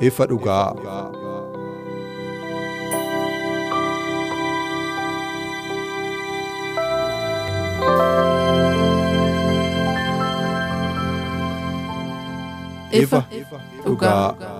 Ifa dhugaa. ifa dhugaa.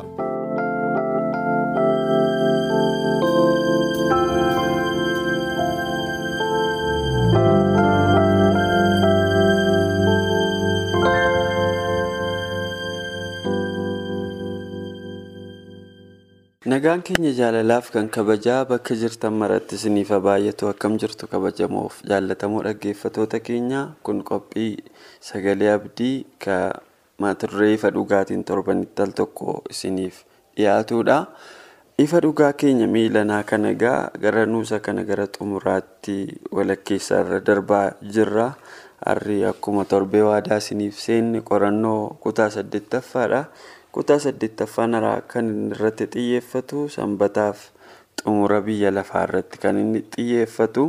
Nagaan keenya jaalalaaf kan kabajaa bakka jirtan maratti isiniif baay'atu akkam jirtu kabajamoof jaallatamoo dhaggeeffatoota keenya kun qophii sagalee abdii ka mata duree ifa dhugaatiin torbanitti al tokko isiniif dhiyaatudha. Ifa dhugaa keenya miilanaa kana egaa gara nuusa kana gara xumuraatti walakkeessaa irra darbaa jirra. Harri akkuma torbee waadaa isiniif seenne qorannoo kutaa saddeettaffaadha. Kutaa saddeettaffaan kan inni irratti xiyyeeffatu sanbataaf xumura biyya lafaa irratti kan inni xiyyeeffatu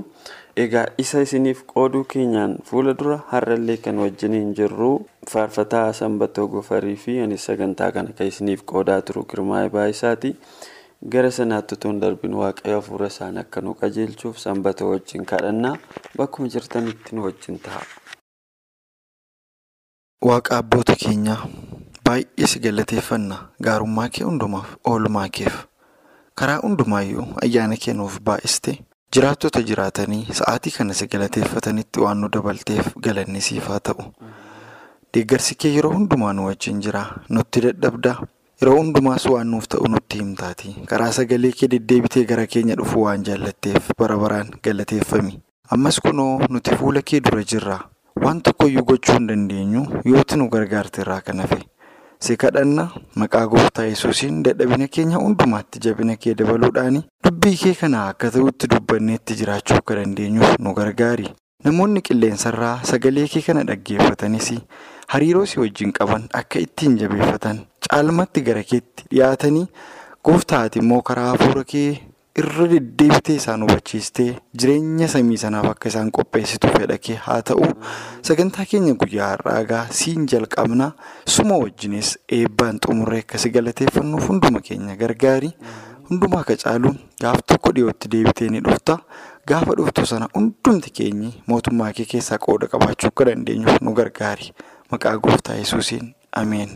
egaa isa isiniif qooduu keenyaan fuula dura har'allee kan wajjiniin jirru faarfataa sanbatoo gofarii fi anis sagantaa kana kan isiniif qoodaa turu girmaa baayisaati gara sanaatti utuu hin darbin waaqayyo hafuura isaan akka nu qajeelchuuf sanbatoo wajjin kadhannaa bakkuma jirtanitti nu wajjin ta'a. Waaqa abboota keenyaa. Baay'ee si galateeffanna gaarummaa kee hundumaaf oolmaa keef. Karaa hundumaayyuu ayyaana kee nuuf baay'iste jiraattota jiraatanii sa'aatii kana si galateeffatanitti waan nu dabalteef galanni siif haa ta'u. Deeggarsi kee yeroo hundumaa nu wajjin jira nutti dadhabdaa. Yeroo hundumaas waan nuuf ta'u nutti himtaati karaa sagalee kee deddeebitee gara keenya dhufu waan jaallatteef bara baraan galateeffami. Ammas kunoo nuti fuula kee dura jirra waan tokkoyyuu gochuu hin dandeenyu yooti nu gargaarte irraa kan hafe. Si kadhanna maqaa gooftaa yesuusiin dadhabina keenya hundumaatti jabina kee dabaluudhaan dubbii kee kana akka ta'utti dubbanneetti jiraachuu akka dandeenyuuf nu gargaari. Namoonni qilleensarraa sagalee kee kana dhaggeeffatanis hariiroo si wajjin qaban akka ittiin jabeeffatan caalmatti gara keetti dhiyaatanii gooftaa ati immoo karaa hafuura kee irra deddeebitee isaan hubachiistee jireenya samii sanaaf akka isaan qopheessitu fedha kee haa ta'u sagantaa keenya guyyaa har'aagaa siin jalqabna suma wajjinis eebbaan xumurree akkasi galateeffannuuf hunduma keenya gargaari. Hundumaa akka caalu gaaf tokko dhiyootti deebitee ni dhufta. Gaafa dhuftu sana hundumti keenyi mootummaa kee keessaa qooda qabaachuu akka dandeenyuuf nu gargaari. Maqaa gooftaa yesuusiin ameen.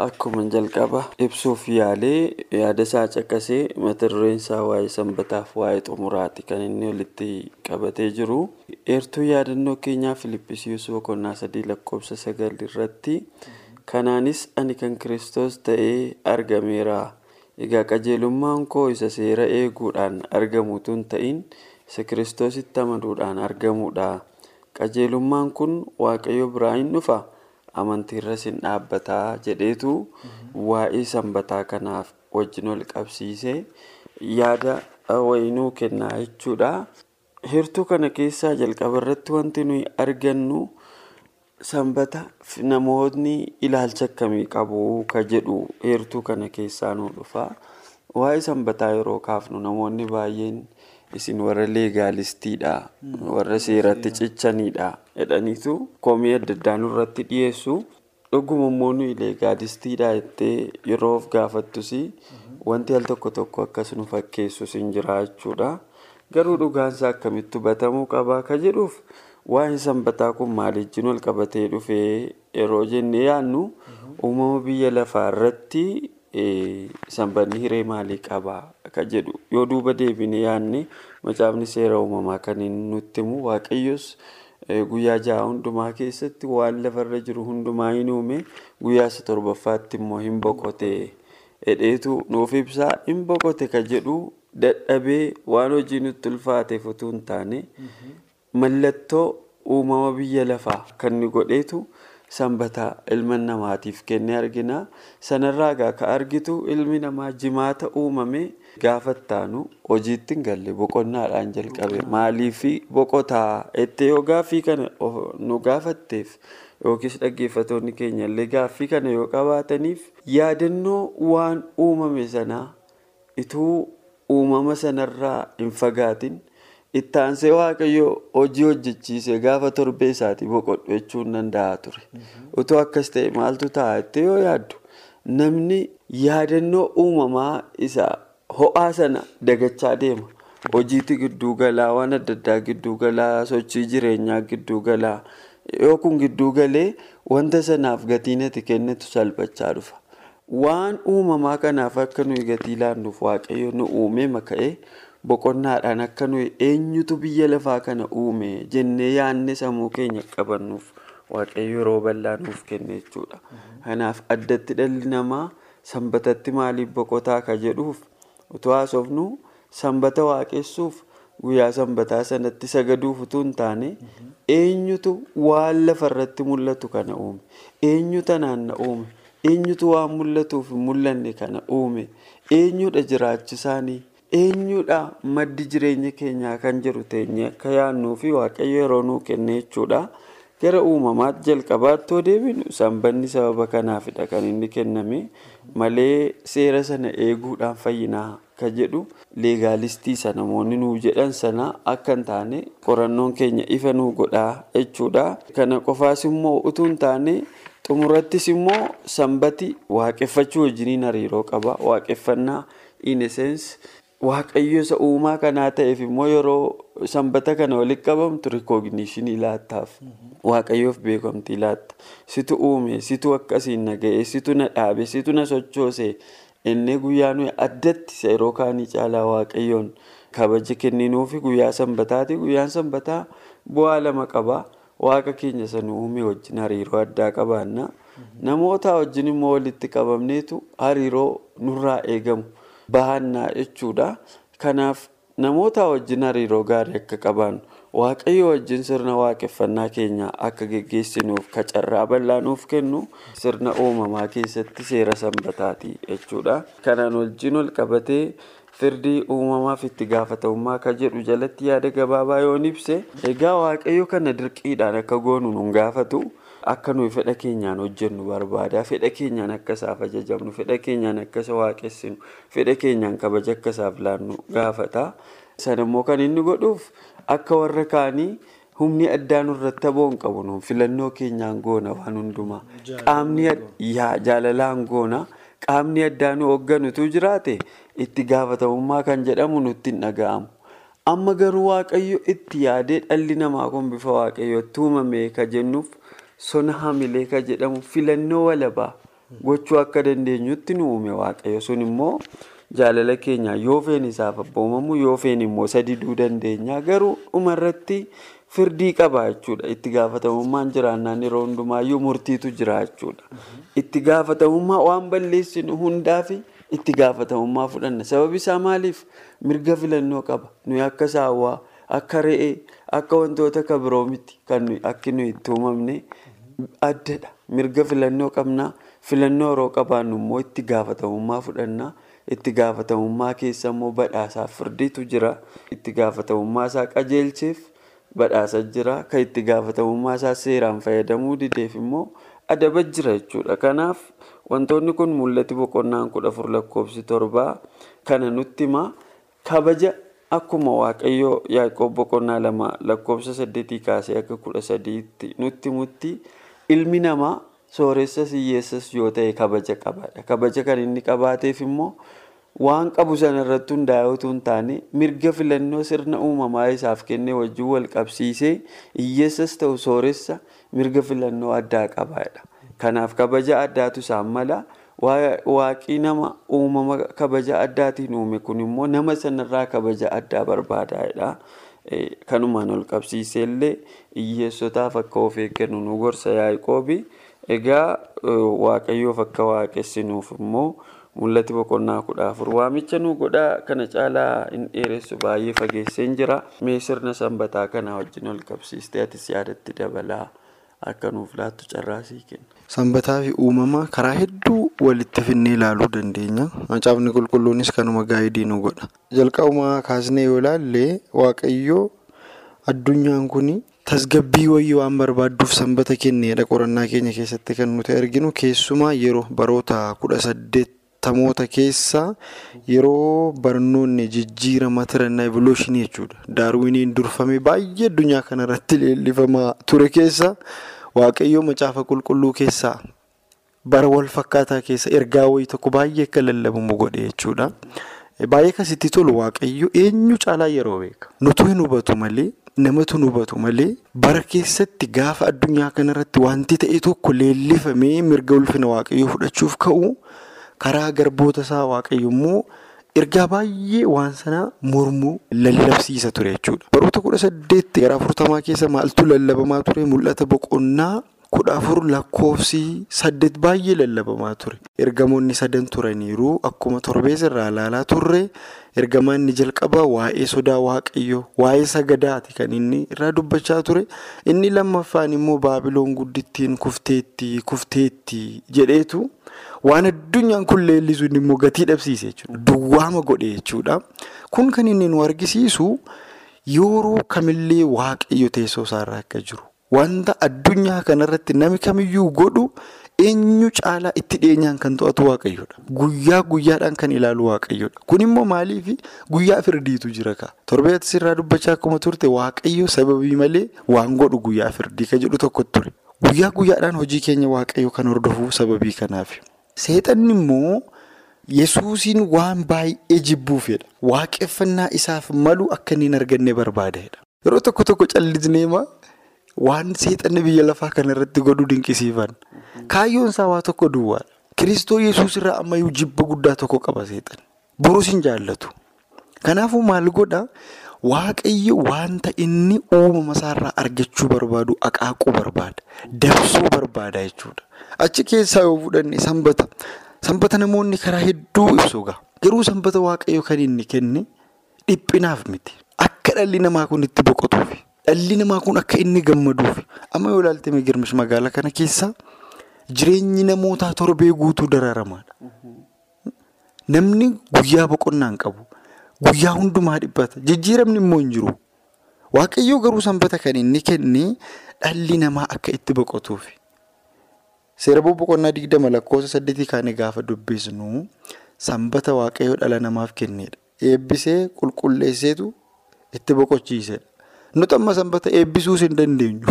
Akkuma jalqaba ibsuuf yaalee yaada isaa caqasee mata dureen isaa waa'ee sanbataaf waa'ee xumuraati kan inni walitti qabatee jiru. Eertuu yaadannoo keenyaa Filippisius boqonnaa sadii lakkoofsa sagal irratti kanaanis ani kan kiristoos ta'ee argameera. Egaa qajeelummaan koo isa seera eeguudhaan argamutu hin ta'in isa kiristoositti amanuudhaan argamudha. Qajeelummaan kun waaqayyo biraa hin dhufa. Amantiirras hin dhaabbataa jedheetu waa'ee sanbataa kanaaf wajjin wal qabsiisee yaada wayinuu kennaa jechuudha. Heertuu kana keessaa jalqaba irratti wanti nuyi argannu sanbata namoonni ilaalcha akkamii qabu ka jedhu heertuu kana keessaa nu dhufa. Waa'ee sanbataa yeroo kaafnu namoonni baay'een isin warra leegaalistiidha warra seeratti cichaniidha jedhaniitu komii adda addaa nurratti dhiyeessu. Dhuguma immoo nuyi leegaalistiidha jettee yeroo of gaafattus wanti al tokko tokko akkas nu fakkeessus hin jira jechuudha garuu dhugaansaa akkamitti hubatamuu qabaa ka jedhuuf? Waa'een sanbataa kun maaliijjiin wal qabatee dhufee yeroo jennee yaadnu? Uumama biyya lafaa irratti sanbanni hiree maalii qabaa ka jedhu. Yoo duuba deebine yaadne macaafni seera uumamaa kan inni nutti himu waaqayyos guyyaa ja'a hundumaa keessatti waan lafarra jiru hundumaa hin uume guyyaa isa torbaffaatti immoo hin boqote. Hedheetu nuuf ibsaa hin boqote ka jedhu dadhabee waan hojii nutti ulfaateef utuu hin taane mallattoo uumama biyya lafaa kan inni godheetu sanbataa ilma namaatiif kennee argina. Sanarraa gaa ka argitu ilmi namaa jimaata uumame gaafa taanu hojiitti hin galle boqonnaadhaan jalqabe. Maaliif boqotaa ettee yoo gaaffii kana nu gaafatteef yookiis dhaggeeffatoonni keenya illee gaaffii kana yoo qabaataniif yaadannoo waan uumame sanaa ituu uumama sanarraa hin fagaatin ittaansee waaqayyo hojii hojjechiise gaafa torbee isaatii boqodhu jechuun danda'a ture. Utuu akkas ta'e maaltu ta'a jettee yoo yaaddu? Namni yaadannoo uumamaa isaa ho'aa sana dagachaa deema. Hojiitti gidduu galaa waan adda addaa gidduu galaa sochii jireenyaa gidduu galaa yoo kun gidduu galee wanta sanaaf gatiin ati kennitu salphachaa dhufa. waan uumamaa kanaaf akka nuyi gatii laannuuf waaqayyo nu uumee maka'ee boqonnaadhaan akka nuyi eenyutu biyya lafaa kana uume jennee yaadne sammuu keenya qabannuuf waaqayyo yeroo bal'aa nuuf kenne jechuudha. Kanaaf addatti dhalli namaa sanbatatti maaliif boqotaa ka jedhuuf utuu haasofnu sanbata waaqessuuf guyyaa sanbataa sanatti sagaduuf utuu hin taane eenyutu waan lafarratti mul'atu kana uume eenyu tanaan na uume. eenyutu waan mul'atuuf hin mul'anne kana uume eenyudha jiraachisaanii eenyudha? Maddi jireenya keenyaa kan jiru teenye akka yaadnuu fi waaqayyo yeroo nuu kenne jechuudha. Gara uumamaatti jalqabaatti yoo deebinu sanbanni sababa kanaafidha kan inni kenname. Malee seera sana eeguudhaan fayyinaa ka jedhu. Leegaalistii sana namoonni nuu jedhan sana akka hin taane qorannoon keenya ifa nuu godhaa jechuudha. Kana qofaas immoo utuu hin taane. xumurattis immoo sanbati waaqeffachuu wajjiniin hariiroo qaba. Waaqeffannaa in essence waaqayyo isa uumaa kanaa ta'eef immoo yeroo sanbata kana walitti qabamtu rikooginishinii laattaaf waaqayyoof beekamtii laatta situ uume situ akkasiin na ga'e situ na dhaabe situ na sochoose. Inni guyyaa nuyi addatti yeroo kaanii caalaa waaqayyoon kabaja kenninuufi guyyaa sanbataati. Guyyaan sanbataa bu'aa lama qaba. waaqa keenya sana uume wajjin hariiroo addaa qabaanna. Namoota wajjin immoo walitti qabamneetu hariiroo nurraa eegamu bahannaa jechuudha kanaaf namoota wajjin hariiroo gaarii akka qabaannu waaqayyo wajjin sirna waaqeffannaa keenya akka geggeessinuuf kacarraa bal'aa nuuf kennu sirna uumamaa keessatti seera sanbataati jechuudha kanaan wajjin ol qabatee. firdii uumamaaf itti gaafatamummaa akka jedhu jalatti yaada gabaabaa yoon ibse egaa waaqayyo kana dirqiidhaan akka goonu nun gaafatu akka nuyi fedha keenyaan hojjennu barbaada. Fedha keenyaan akka isaaf ajajamnu fedha keenyaan akka isa waaqessinu fedha keenyaan kabaja akka isaaf laannu gaafata. Sanammoo kan inni godhuuf akka warra kaanii humni addaa nurratti aboon qabu nuun. Filannoo keenyaan goona waan hundumaa. Qaamni jaalalaan goona. qaamni addaa nu hoogganutu jiraate. Itti gaafatamummaa kan jedhamu nutti hin dhaga'amu. Amma garuu waaqayyo itti yaadee dhalli namaa kun bifa waaqayyootti uumame ka jennuuf sona hamilee ka jedhamu filannoo walabaa gochuu akka dandeenyutti nu uume waaqayyo. Sun immoo jaalala keenya yoo feen isaaf abboomamu yoo feen immoo sadiduu dandeenya garuu dhumarratti firdii qaba jechuudha. Itti gaafatamummaan jiraannaan yeroo hundumaayyuu murtiitu jira jechuudha. Itti gaafatamummaa waan balleessinu hundaaf itti gaafatamummaa fudhanna. Sababi isaa maaliif mirga filannoo qaba? Nuyi akka saawwaa akka re'ee akka wantoota ka biroo miti kan akki nuyi itti uumamne addadha mirga filannoo qabna filannoo yeroo qabaannu immoo itti gaafatamummaa fudhanna. itti gaafatamummaa keessa immoo badhaasaaf firdiitu jira. Itti gaafatamummaa isaa qajeelcheef badhaasa jira. Kan itti gaafatamummaa isaa seeraan fayyadamuu dideef immoo adaba jira jechuudha. Kanaaf wantoonni kun mul'ati boqonnaan kudha afur lakkoofsi torbaa kana nutti hima kabaja akkuma waaqayyoo yaaqoob boqonnaa lama lakkoofsa saddeetii kaasee akka kudha sadiitti nutti himutti ilmi namaa. sooressas hiyyeessas yoo ta'e kabaja qabaadha kabaja kan inni qabaateef immoo waan qabu sana irratti hundaa'ee utuu hin taane mirga filannoo sirna uumamaa isaaf kennee wajjin wal qabsiisee hiyyeessas ta'u sooressa mirga filannoo addaa qabaadha kanaaf kabaja addaatu isaan mala waaqii nama uumama kabaja addaatiin uume kun immoo nama sanarraa kabaja addaa barbaadaadha. Kanumaan ol qabsiisee illee hiyyeessotaaf akka of eeggannu nu gorsa yaaqoobi. Egaa waaqayyoof akka waaqessinuuf immoo mul'ati boqonnaa kudha afur waamicha nu godhaa kana caalaa hin dheeressu baay'ee fageesseen jira mee sirna sanbataa kana wajjin ol qabsiistee atis yaadatti dabalaa akka nuuf laattu carraasii kenna. Sanbataa fi uumama karaa hedduu walitti finnee ilaaluu dandeenya. Macaafni qulqulluunis kanuma gaa'idii nu godha. Jalqabumaa kaasnee yoo ilaalle waaqayyoo addunyaan kun tasgabbii wayii waan barbaadduuf sanbata kenneedha qorannaa keenya keessatti kan nuti arginu keessumaa yeroo baroota kudha saddeettamoota keessa yeroo barnoonni jijjiirama tirannaa evoluushinii jechuudha. Daarwiniin durfame baay'ee addunyaa kanarratti leellifamaa ture keessa. Waaqayyoo macaafa qulqulluu keessaa bara wal fakkaataa keessa ergaa wayii tokko baay'ee akka lallabamu godhe jechuudha. Baay'ee kasitti tolu waaqayyo eenyu caalaa yeroo beeka. Nutu hin hubatu malee namatu hubatu malee bara keessatti gaafa addunyaa kanarratti wanti ta'e tokko leellifamee mirga ulfina waaqayyoo fudhachuuf ka'u karaa garboota isaa waaqayyo immoo ergaa baay'ee waan sana mormuu lallabsiisa ture jechuudha. Baroota kudha saddeetti gara afurtamaa keessa maaltu lallabamaa ture mul'ata boqonnaa kudha afur lakkoofsi saddeet baay'ee lallabamaa ture. Ergamoonni sadan turaniiru akkuma torbees irraa ilaalaa turre ergamaan inni jalqaba waa'ee sodaa waaqayyoo waa'ee sagadaati kan inni irraa dubbachaa ture. Inni lammaffaan immoo baabiloon guddittiin kufteetti kufteetti jedheetu. Waan addunyaan kun leellisuun immoo gatii dhabsiise jechuudha. Duwwaama godhe jechuudha. Kun kan inni nu argisiisu yeroo kamillee waaqayyo teessoo isaarra akka jiru. Wanta addunyaa kanarratti nami kamiyyuu godhu eenyu caalaa itti dhiyeenyaan kan to'atu waaqayyoodha. Guyyaa guyyaadhaan kan ilaalu waaqayyoodha. Kun immoo maaliif guyyaa firdiitu jira kaa? Torbee asirraa dubbachaa akkuma turte waaqayyo sababii malee waan godhu guyyaa firdii kan jedhu tokko ture. Guyyaa guyyaadhaan hojii keenya waaqayyo kan hordofu sababii kanaaf. Seexanni immoo yesuusiin waan baay'ee jibbuufedha. Waaqeffannaa isaaf malu akka inni hin arganne barbaadedha. Yeroo tokko tokko callisneema waan seexanni biyya lafaa kanarratti godhu dinqisiifan. Kaayyoon isaa waa tokko duwwaadha. Kiristoo yesuus irraa ammayyuu jibba guddaa tokko qaba seexanni. Borus hin jaallatu. Kanaafuu maal godhaa? Waaqayyo wanta inni uumama isaarraa argachuu barbaadu aqaaquu barbaada. Dabsuu barbaada jechuudha. Achi keessaa yoo fudhanne sanbata. Sanbata namoonni karaa hedduu ibsu ga'a. Garuu sanbata waaqayyo kan inni kenne dhiphinaaf miti. Akka dhalli namaa kun itti boqotuufi. Dhalli namaa kun akka inni gammaduufi. Amma yoo ilaalte girmish magaalaa kana keessa jireenyi namootaa torbee guutuu dararamaadha. Namni guyyaa boqonnaa hin qabu. Guyyaa hundumaa dhiphata. Jijjiiramni immoo hin jiru. Waaqayyoo garuu sanbata kan inni kenne dhalli namaa akka itti boqotuufi. Seera boqonnaa digdama lakkoofsa saddeetii kaanii gaafa dubbisnu sanbata waaqayyoo dhala namaaf kennedha. Eebbisee qulqulleesseetu itti boqochiisedha. Nuti amma sanbata eebbisuus hin dandeenyu.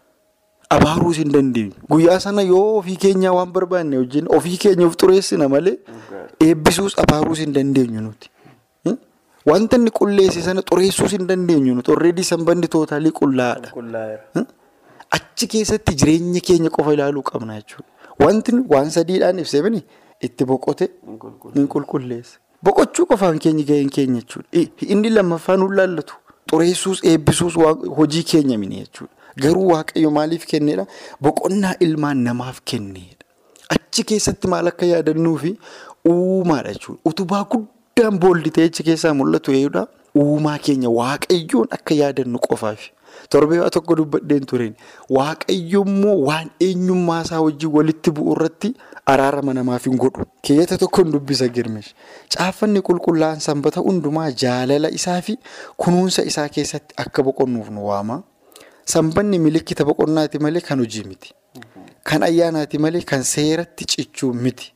Abaaruus hin dandeenyu. Guyyaa sana yoo ofii keenyaa waan barbaanne wajjin ofii keenya of xureessina malee eebbisuus abaaruus hin dandeenyu nuti. Wanta inni qulleesse sana xureessuus hin dandeenyu nuti. Orreedii sanbanni tootaalii qullaa'aadha. Achi keessatti jireenya keenya qofa ilaaluu qabna jechuudha. Wanti waan sadiidhaan ibsamani itti boqote hin qulqulleesse. Boqochuu qofaan keenya gaheen keenya jechuudha. Inni lammaffaan nu laallatu. Xureessuus eebbisuus hojii keenya mini jechuudha. Garuu waaqayyo maaliif kenneedha? Boqonnaa ilmaan namaaf kenneedha. Achi keessatti maal akka yaadannuufi uumaadha jechuudha. Utubaa guddaan booldi ta'e achi keessaa mul'atu eeyudha. Uumaa keenya waaqayyoon akka yaadannu qofaafi. Torbee waa tokko dubbadheen tureen waaqayyo immoo waan eenyummaa isaa wajjin walitti bu'u irratti araarama namaaf hin godhu. Keeyata tokkoon dubbisa girmish. Caaffanni qulqullaa'an sanbata hundumaa jaalala isaa fi kunuunsa isaa keessatti akka boqonnuuf nu waama. Sanbanni milikkita boqonnaati malee kan hojii miti. Kan ayyaanaati malee kan seeratti cichuu miti.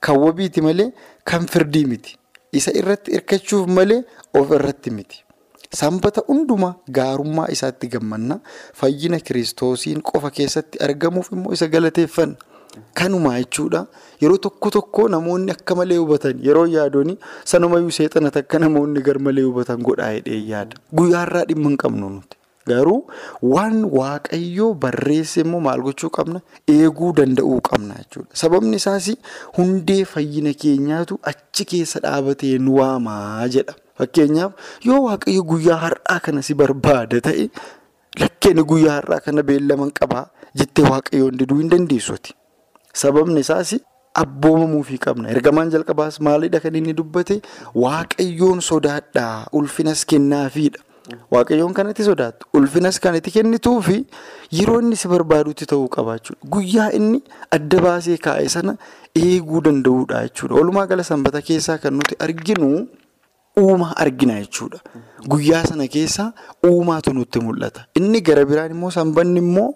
Kan wabiiti malee kan firdii miti. Isa irratti hirkachuuf malee of irratti miti. Sanbata hundumaa gaarummaa isaatti gammanna fayyina kiristoosiin qofa keessatti argamuuf immoo isa galateeffanna. Kanumaa jechuudha. Yeroo tokko tokko namoonni akka malee hubatan yeroo yaadooni sanumayyuu seexanata akka namoonni gar malee hubatan godhaa hidhee yaada. Guyyaarraa dhimma hin qabnu nuti. Garuu waan waaqayyoo barreesse immoo maal gochuu qabna? Eeguu danda'uu qabna jechuudha. Sababni isaas hundee fayyina keenyaatu achi keessa dhaabatee nu waamaa jedha. Fakkeenyaaf yoo waaqayyo guyyaa har'aa kana si barbaada ta'e lakkeen guyyaa har'aa kana beellaman qabaa jettee waaqayyoon diduu hin dandeessuuti. Sababni isaas abboomamuufii qabna. Ergamaan jalqabaas maalidha kan inni dubbate waaqayyoon sodaadhaa ulfinas kennaafiidha. Waaqayyoon kanatti sodaattu ulfinas kan itti kennituufi yeroo inni si barbaadutti ta'uu qaba jechuudha. Guyyaa inni adda baasee kaa'e sana eeguu danda'uudha jechuudha. Walumaa gala sanbata keessaa kan nuti arginu uumaa argina jechuudha. Guyyaa sana keessaa uumaatu nutti mul'ata. Inni gara biraan immoo sanbanni immoo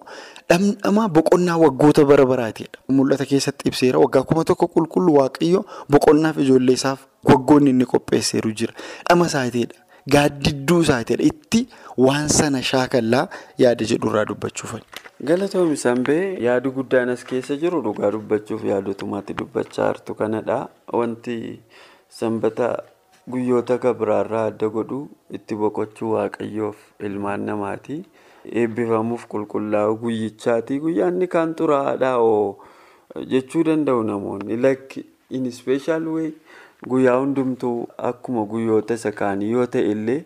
dhamdhama boqonnaa waggoota bara baraatiidha. Mul'ata keessatti ibseera waggaa kuma tokko qulqullu waaqayyo boqonnaaf ijoollee isaaf waggoonni inni qopheesseeru jira. Dhama isaatiidha. Gaaddidduu isaatiidha. Itti waan sana shaakallaa yaada jedhurraa dubbachuufani. Galatoomi Sanbee yaadu guddaan as keessa jiru dhugaa dubbachuuf yaadotumatti dubbachaa jirtu kanadha. Wanti sanbata guyyoota kabiraarraa adda godhu itti boqochuu waaqayyoof ilmaan namaati. Eebbifamuuf qulqullaa'u guyyichaati. Guyyaanni kaan xuraa'aadhaa oo jechuu danda'u namoonni. Like in special way guyyaa hundumtuu akkuma guyyoota isa kaanii yoo ta'e illee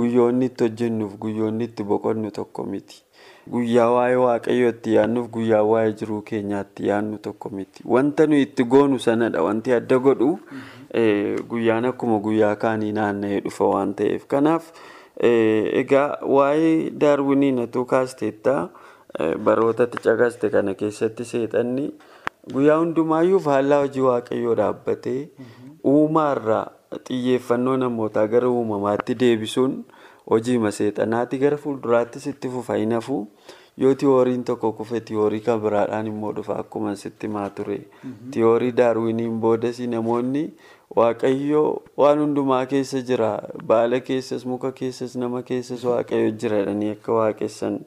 guyyoonni itti hojjennuuf guyyoonni itti boqonnu tokko miti. Guyyaa waa'ee waaqayyoo itti yaadnuuf guyyaa waa'ee jiruu keenyaatti yaadnu tokko miti. Wanta nuyi itti goonu sanadha. Wanti adda godhu guyyaan akkuma guyyaa kaanii naanna'ee dhufa waan ta'eef. Kanaaf egaa waa'ee daarwiniin atuu kaasteettaa barootatti caqaste kana keessatti seexanni guyyaa hundumaayyuu faallaa hojii waaqayyoo dhaabbatee uumaarraa xiyyeeffannoo namootaa gara uumamaatti deebisuun hojii maseexanaati. Gara fuulduraattis itti fufa hin hafu yoo tiyooriin tokko kufe tiyoorii kan biraadhaan immoo dhufa akkuma sitti maa ture. Tiyoorii daarwiniin boodas namoonni waaqayyo waan hundumaa keessa jira. Baala keessas muka keessas nama keessas waaqayyo jira jedhanii akka waaqessan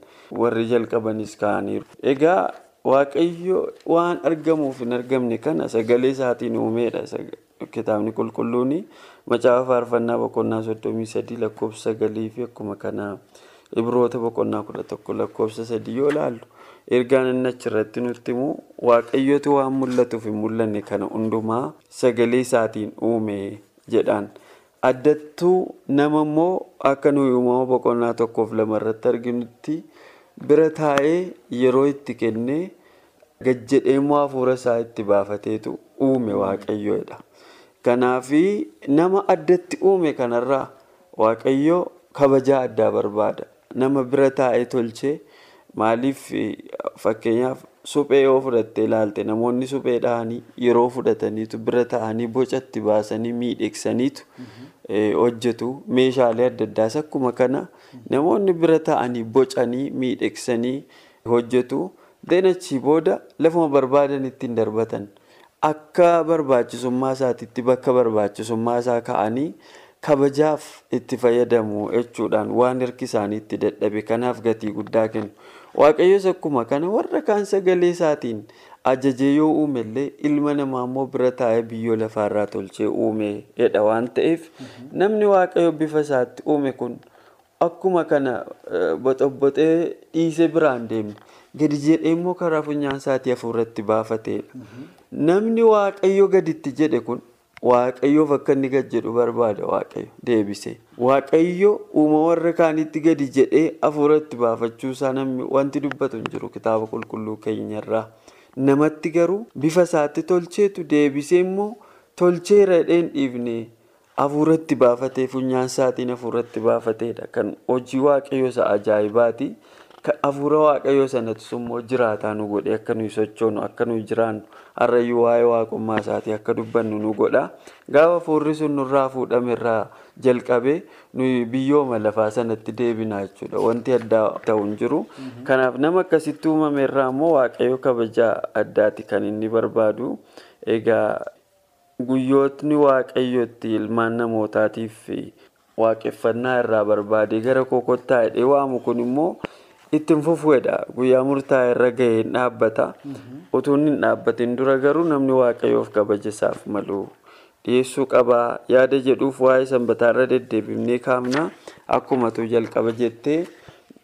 warri jalqabanis ka'aniiru. Egaa waaqayyo waan argamuuf hin argamne kana sagalee isaatiin uumeedha. Kitaabni qulqulluun macaafa faarfannaa boqonnaa soddomii sadii lakkoofsa sagalii fi akkuma kana ibroota boqonnaa kudha tokko lakkoofsa sadii yoo ilaallu ergaan inni achirratti nutti himu waaqayyotu waan mul'atuuf hin mul'anne kana hundumaa sagalee isaatiin uume jedhaan. Addattuu nama immoo akka nuyi uumama boqonnaa tokkoof lamarratti arginutti bira taa'ee yeroo itti kennee gajjedhee immoo hafuura isaa itti baafateetu uume waaqayyoodha. Kanaafi nama addatti uume kanarraa waaqayyo kabajaa addaa barbaada. Nama bira taa'ee tolchee maaliif fakkeenyaaf suphee yoo fudhattee ilaalte namoonni suphee dhahanii yeroo fudhataniitu bira taa'anii bocatti baasanii miidheegsaniitu hojjetu. Meeshaalee adda addaas akkuma kana namoonni bira taa'anii bocanii miidheegsanii hojjetu. Deenachii booda lafuma barbaadan ittiin darbatan. Akka barbaachisummaa isaatiitti bakka barbaachisummaa isaa ka'anii kabajaaf itti fayyadamu jechuudhaan waan harki isaanii itti dadhabe kanaaf gatii guddaa kennu. Waaqayyos akkuma kana warra kaan sagalee isaatiin ajajee yoo uume illee ilma namaa immoo bira taa'ee biyyoo lafaarraa tolchee uume jedha waan ta'eef namni waaqayyo bifa isaatti uume kun akkuma kana boxobboxee dhiisee biraan deemne. gadi jedhee immoo karaa funyaan isaatii hafuuratti baafateedha. Namni waaqayyo gaditti jedhe kun waaqayyoof akka inni gad jedhu barbaada waaqayyo deebisee. Waaqayyo uuma warra kaanitti gadi jedhee hafuuratti baafachuu isaa namni wanti dubbatu hin jiru kitaaba qulqulluu keenyarraa. Namatti garuu bifa isaatti tolcheetu deebisee immoo tolcheera dheen dhiifne hafuuratti baafatee funyaan isaatiin hafuuratti baafateedha. Kan hojii waaqayyo isa ajaa'ibaati. Hafuura waaqayyoo sanattis immoo jiraataa nu godhe akka nuyi sochoonu akka nuyi jiraannu har'ayyuu waa'ee waaqummaa isaatii akka dubbannu nu godha. Gaafa hafuurri sun nurraa fuudhame irraa jalqabee nuyi biyyooma lafaa sanatti deebina jechuudha. Wanti addaa ta'u hin jiru. Kanaaf nama akkasitti uumame irraa immoo waaqayyo kabajaa addaati kan inni barbaadu. Egaa guyyootni waaqayyootti ilmaan namootaatiif waaqeffannaa irraa barbaade gara kokottaa hidhee waamu kun immoo. Ittiin fufuudha guyyaa murtaa'e irra gahee hin dhaabbata. Utuu hin dhaabbatin dura garuu namni waaqayyoof kabaja isaaf malu. Dhiyeessuu qabaa. Yaada jedhuuf waa'ee sanbataarra deddeebifnee kaafna akkuma tu jalqaba jettee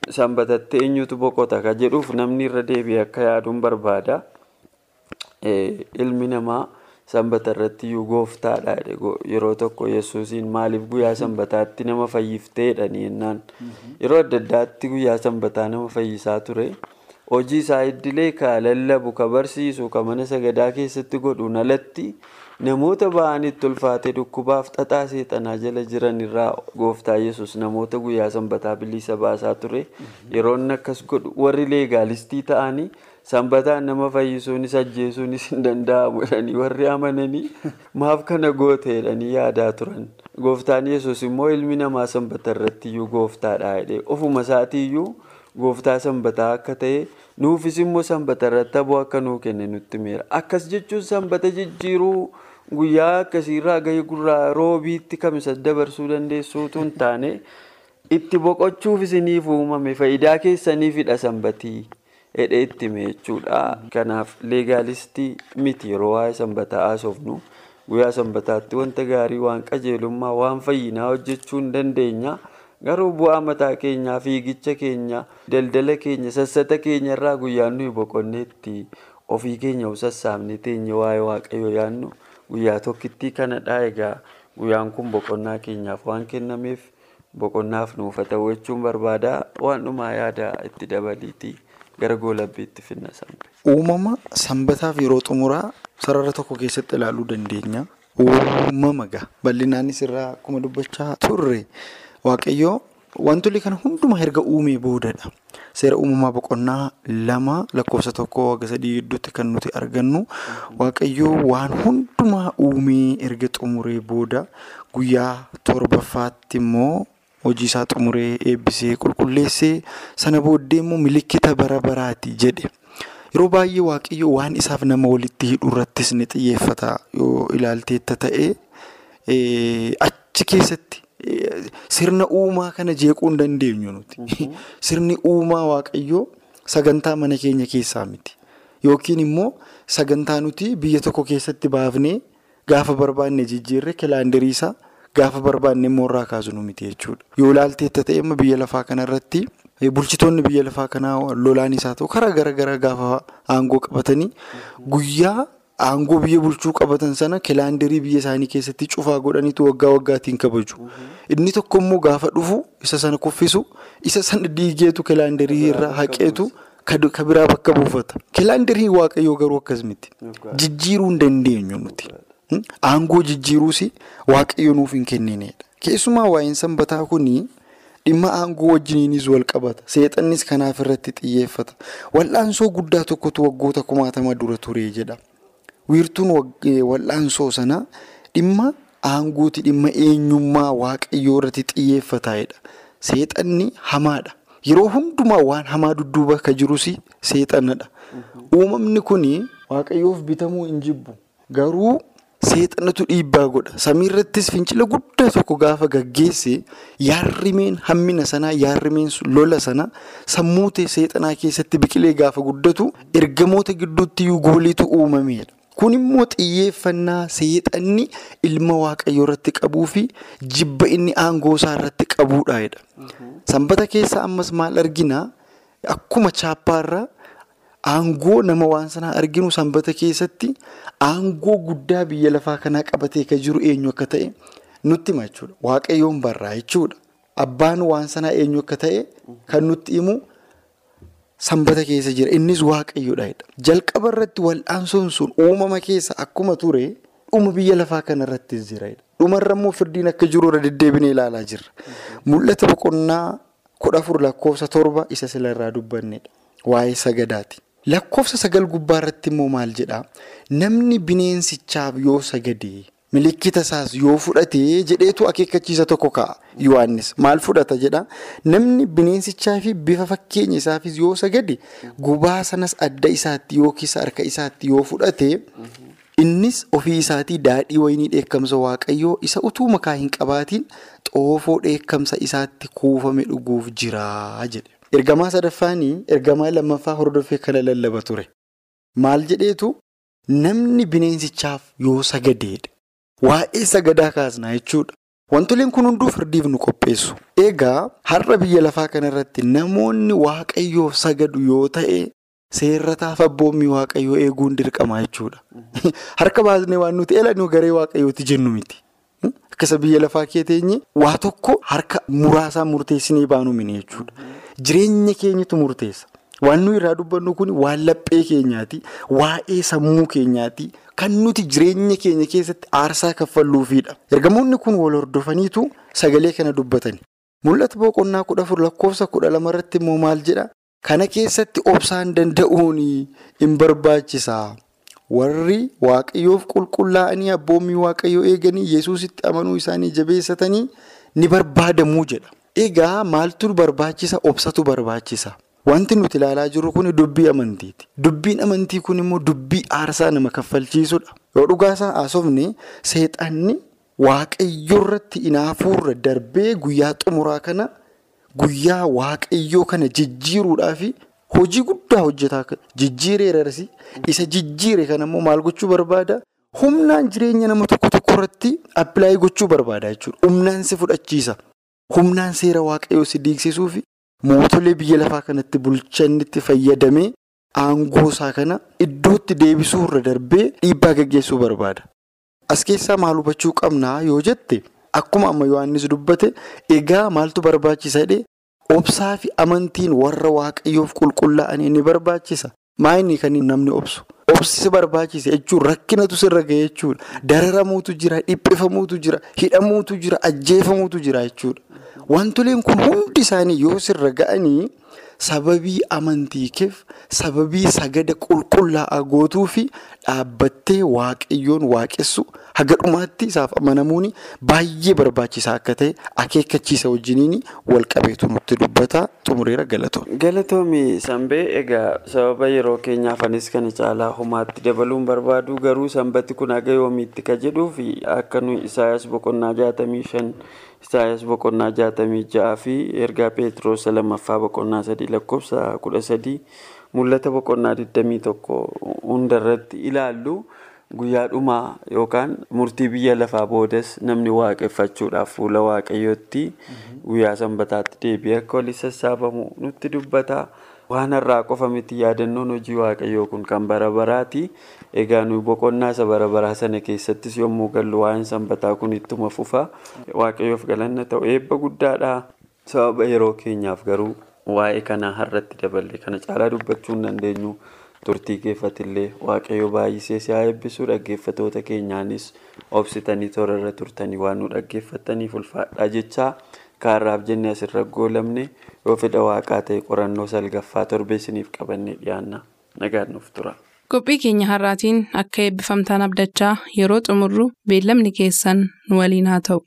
sanbatatti eenyutu boqota ka? Jedhuuf namni irra deebi'ee akka yaaduun barbaada. Ilmi namaa. Sanbata irratti iyyuu gooftaadha yeroo tokko yesuusiin maaliif guyyaa sanbataatti nama fayyifteedha jennaan yeroo adda addaatti guyyaa sanbataa nama fayyisaa ture. Hojii isaa idilee ka lallabu ka barsiisu ka mana sagadaa keessatti godhuun alatti namoota ba'anitti ulfaatee dhukkubaaf xaxaa seexanaa jala jiran irraa gooftaa yesus namoota guyyaa sanbataa bilisa baasaa ture. Yeroo inni akkas godhu. Warri leegaalistii ta'anii sanbataan nama fayyisuunis ajjeesuunis hin danda'amu jedhanii warri amananii maaf kana goote jedhanii yaadaa turan. Gooftaan yesus immoo ilmi namaa sanbata irratti iyyuu gooftaadha jedhee ofuma isaatii iyyuu gooftaa sanbataa akka ta'e nuufis immoo sanbata irratti aboo akka nuu kenne nutti miira. Akkas jechuun sanbata jijjiiruu guyyaa akkasiirraa gahee gurraa roobiitti kamisa dabarsuu dandeessuutu hin taane itti boqochuuf isiniif uumame faayidaa keessaniifidha sanbatii. Hidhee itti jechuudha. Kanaaf leegaalistii miti yeroo waa'ee sanbataa haasofnu guyyaa sanbataatti wanta gaarii waan qajeelummaa waan fayyinaa hojjechuu hin dandeenya. Garuu bu'aa mataa keenyaa fiigicha keenya daldala keenya sassata keenya irraa guyyaan nuyi boqonneetti ofii keenya sassaabnee teenya waa'ee waaqayyoo yaadnu guyyaa tokkittii kanadha. Egaa guyyaan kun boqonnaa keenyaaf waan kennameef boqonnaaf nuuf ta'u jechuun barbaada. Waan dhumaa yaada itti dabaliiti. Gara goolabbiitti finna sanbe. Uumama sanbataaf yeroo xumuraa sarara tokko keessatti ilaaluu dandeenya. Uumama gaa bal'inaanis irraa akkuma dubbachaa turre waaqayyoo wantoonni kana hundumaa erga uumee boodadha. Seera uumamaa boqonnaa lama lakkoofsa tokkoo haga sadii gidduutti kan nuti argannu waaqayyoo waan hundumaa uumee erga xumuree booda guyyaa torbaffaatti immoo. Hojii isaa xumuree eebbisee qulqulleessee sana booddee immoo milikkita bara baraati jedhe. Yeroo baay'ee waaqayyo waan isaaf nama walitti hidhu irrattis ni xiyyeeffata. Yoo ilaalteetta ta'e achi keessatti sirna uumaa kana jeequu hin dandeenyu nuti. Sirni uumaa waaqayyoo sagantaa mana keenya keessaa miti. Yookiin immoo sagantaa nuti biyya tokko keessatti baafnee gaafa barbaanne jijjiirre kilaandarii isaa. Gaafa barbaanne immoo irraa kaasnu miti jechuudha. Yoo ilaalteetta ta'e amma biyya lafaa kanarratti bulchitoonni biyya lafaa kanaa lolaan isaa ta'u karaa garaagaraa gaafa aangoo qabatanii guyyaa aangoo biyya bulchuu qabatan sana kilaandarii biyya isaanii keessatti cufaa godhaniitu waggaa waggaatiin kabaju. Inni tokko immoo gaafa dhufu isa sana kuffisu isa sana diigeetu kilaandarii irraa haqeetu ka biraa bakka buufata. Kilaandarii waaqayyoo garuu akkas miti. Jijjiiruu hin dandeenyu nuti. Aangoo jijjiiruus waaqayyo nuuf hin kenninedha. Keessumaa waa'een sanbataa kuni dhimma aangoo wajjiniinis wal qabata. Seexannis kanaaf irratti xiyyeeffata. Wal'aansoo guddaa tokkotu waggoota kumaatama dura ture jedha. Wiirtuun wal'aansoo sana dhimma aangooti dhimma eenyummaa waaqayyoo irratti xiyyeeffataadha. Seexanni hamaadha. Yeroo hundumaa waan hamaa dudduuba kan jirus seexanadha. Uumamni kun waaqayyoof bitamuu hin jibbu. Garuu. Seexanatu dhiibbaa godha. Samiirrattis fincila guddaa tokko gaafa gaggeesse yaarrimeen hammina sanaa yaarrimeen lola sana sammuu seexanaa keessatti biqilee gaafa guddatu ergamoota gidduutti gooliitu uumamedha. Kun immoo xiyyeeffannaa seexanni ilma waaqayyoo irratti qabuu fi jibba inni aangoo isaa irratti qabuudha. Sanbata keessa ammas maal argina? Akkuma chaappaarraa. Aangoo nama waan sanaa arginu sanbata keessatti aangoo guddaa biyya lafaa kanaa qabatee kan jiru eenyu akka ta'e nutti hima jechuudha. Waaqayyoon barraa jechuudha. Abbaan waan sanaa eenyu akka ta'e kan nutti himu sanbata keessa jira. Innis waaqayyoodha. Jalqaba irratti wal'aansoon sun uumama keessa akkuma ture dhuma biyya lafaa kana irrattis jira. Dhumarra immoo firdiin akka jiru irra deddeebinee ilaalaa jirra. Mul'ata boqonnaa kudha afur lakkoofsa torba isa sila irraa dubbannedha. Waa'ee sagadaati. Lakkoofsa sagal gubbaa irratti immoo maal jedhaa? Namni bineensichaaf yoo sagade milikkita isaas yoo fudhate jedheetu akeekkachiisa tokko ka'a. Yohaannis maal fudhata jedhaa? Namni bineensichaa fi bifa fakkeenya isaafis yoo sagade gubaa sanas adda isaatti yookiis harka isaatti yoo fudhate innis ofii isaatii daadhii wayinii dheekkamsa waaqayyoo isa utuu makaa hin qabaatiin xoofoo dheekkamsa isaatti kuufame dhuguuf jiraa jedhe. Ergamaa sadaffaanii ergamaa lammaffaa hordofee kana lallaba ture. Maal jedheetu namni bineensichaaf yoo sagadeedha. Waa'ee sagadaa kaasnaa jechuudha. Wantoleen kun hunduu firdiif nu qopheessu. Egaa har'a biyya lafaa kanarratti namoonni waaqayyoof sagadu yoo ta'e seerrataaf abboommii waaqayyoo eeguun dirqama jechuudha. Harka baasnee waan nuti eelannu garee waaqayyooti jennu miti. Akkasa biyya lafaa kee teenye waa tokko harka muraasaa murteessinee baanu mini jechuudha. Jireenya keenyatu murteessa. Waan nuyi irraa dubbannu kun waan laphee keenyaati. Waa'ee sammuu keenyaati. Kan nuti jireenya keenya keessatti aarsaa kaffalluufidha. Ergamoonni kun wal hordofaniitu sagalee kana dubbatani. Mul'ata boqonnaa kudha afur lakkoofsa kudha lama irratti immoo maal jedha? Kana keessatti obsaan danda'uun hin barbaachisaa. Warri waaqayyoof qulqullaa'anii abboommii waaqayyoo eeganii yesuusitti amanuu isaanii jabeessatanii ni barbaadamuu jedha. Egaa maaltu barbaachisa? Obsatu barbaachisa. Wanti nuti ilaalaa jirru kun dubbii amantiiti. Dubbiin amantii kun immoo dubbii aarsaa nama kaffalchiisudha. Yoo dhugaasaa haasofne seexanni waaqayyoo irratti inaafuurra darbee guyyaa xumuraa kana guyyaa waaqayyoo kana jijjiiruudhaaf hojii guddaa hojjetaa jijjiireerarsi isa jijjiire kana immoo maal gochuu barbaada? Humnaan jireenya nama tokko tokko irratti appilaayii gochuu barbaada jechuudha. Humnaan si fudhachiisa. Humnaan seera waaqayyoo si diigsisuuf mootolee biyya lafaa kanatti bulchanitti fayyadamee aangoo isaa kana iddootti deebisuu irra darbee dhiibbaa gaggeessuu barbaada. As keessaa maal hubachuu qabnaa yoo jette akkuma amma Yohaannis dubbate egaa maaltu barbaachisa jedhee obsaa fi amantiin warra waaqayyoof qulqullaa'anii ni barbaachisa. Maayinni kan namni obsu. Obsi barbaachisa jechuun rakkinatu sirra gahe jechuudha. Dararamuutu jira, dhiphifamuutu jira, hidhamuutu jira, ajjeefamuutu jira jechuudha. Wantoleen kun hundi isaanii yoo sirra ga'anii sababii amantiikeef sababii sagada qulqullaa'aa gootuu fi dhaabbattee waaqayyoon waaqessu haga dhumaatti isaaf amanamuun baay'ee barbaachisaa akka ta'e akeekkachiisa wajjiniin walqabeetu nutti dubbata xumureera galatoom. Galatoomi Sanbee egaa sababa yeroo keenyaaf anis kana caalaa humaatti dabaluun barbaadu garuu sanbatti kun haga yoomiitti ka jedhuu fi akka nuyi Isaayyaas boqonnaa jaatamii shan Isaayyaas boqonnaa jaatamii ja'aa fi ergaa Peetiroos lammaffaa boqonnaa sadii lakkoofsa kudha sadii mul'ata boqonnaa digdamii tokko hundarratti ilaallu guyyaa dhumaa yookaan murtii biyya lafaa boodas namni waaqeffachuudhaaf fuula waaqayyootti guyyaa sanbataatti deebi'ee akka waliin sassaabamu nutti dubbata. Waan har'aa qofa miti yaadannoon hojii waaqayyoo kun kan bara baraati. Egaa nuyi boqonnaa isa bara baraa sana keessattis yommuu gallu waa'een sanbataa kun ittuma fufa. Waaqayyoof galanna ta'u eebba guddaadha. Sababa yeroo keenyaaf garuu waa'ee kanaa har'atti daballee kana caalaa dubbachuu hin dandeenyu. Turtii keeffatillee waaqayyo baay'isee si haa eebbisu dhaggeeffatoota keenyaanis obsitanii toora irra turtanii waan nu dhaggeeffataniif ulfaadhaa jechaa kaarraaf jennee asirra goolamne yoo fedha waaqaa ta'e qorannoo salgaffaa torbee isiniif qabannee dhiyaanna nagaan nuuf tura. Qophii keenya har'aatiin akka eebbifamtaan abdachaa yeroo xumurru beellamni keessan nu waliin haa ta'u.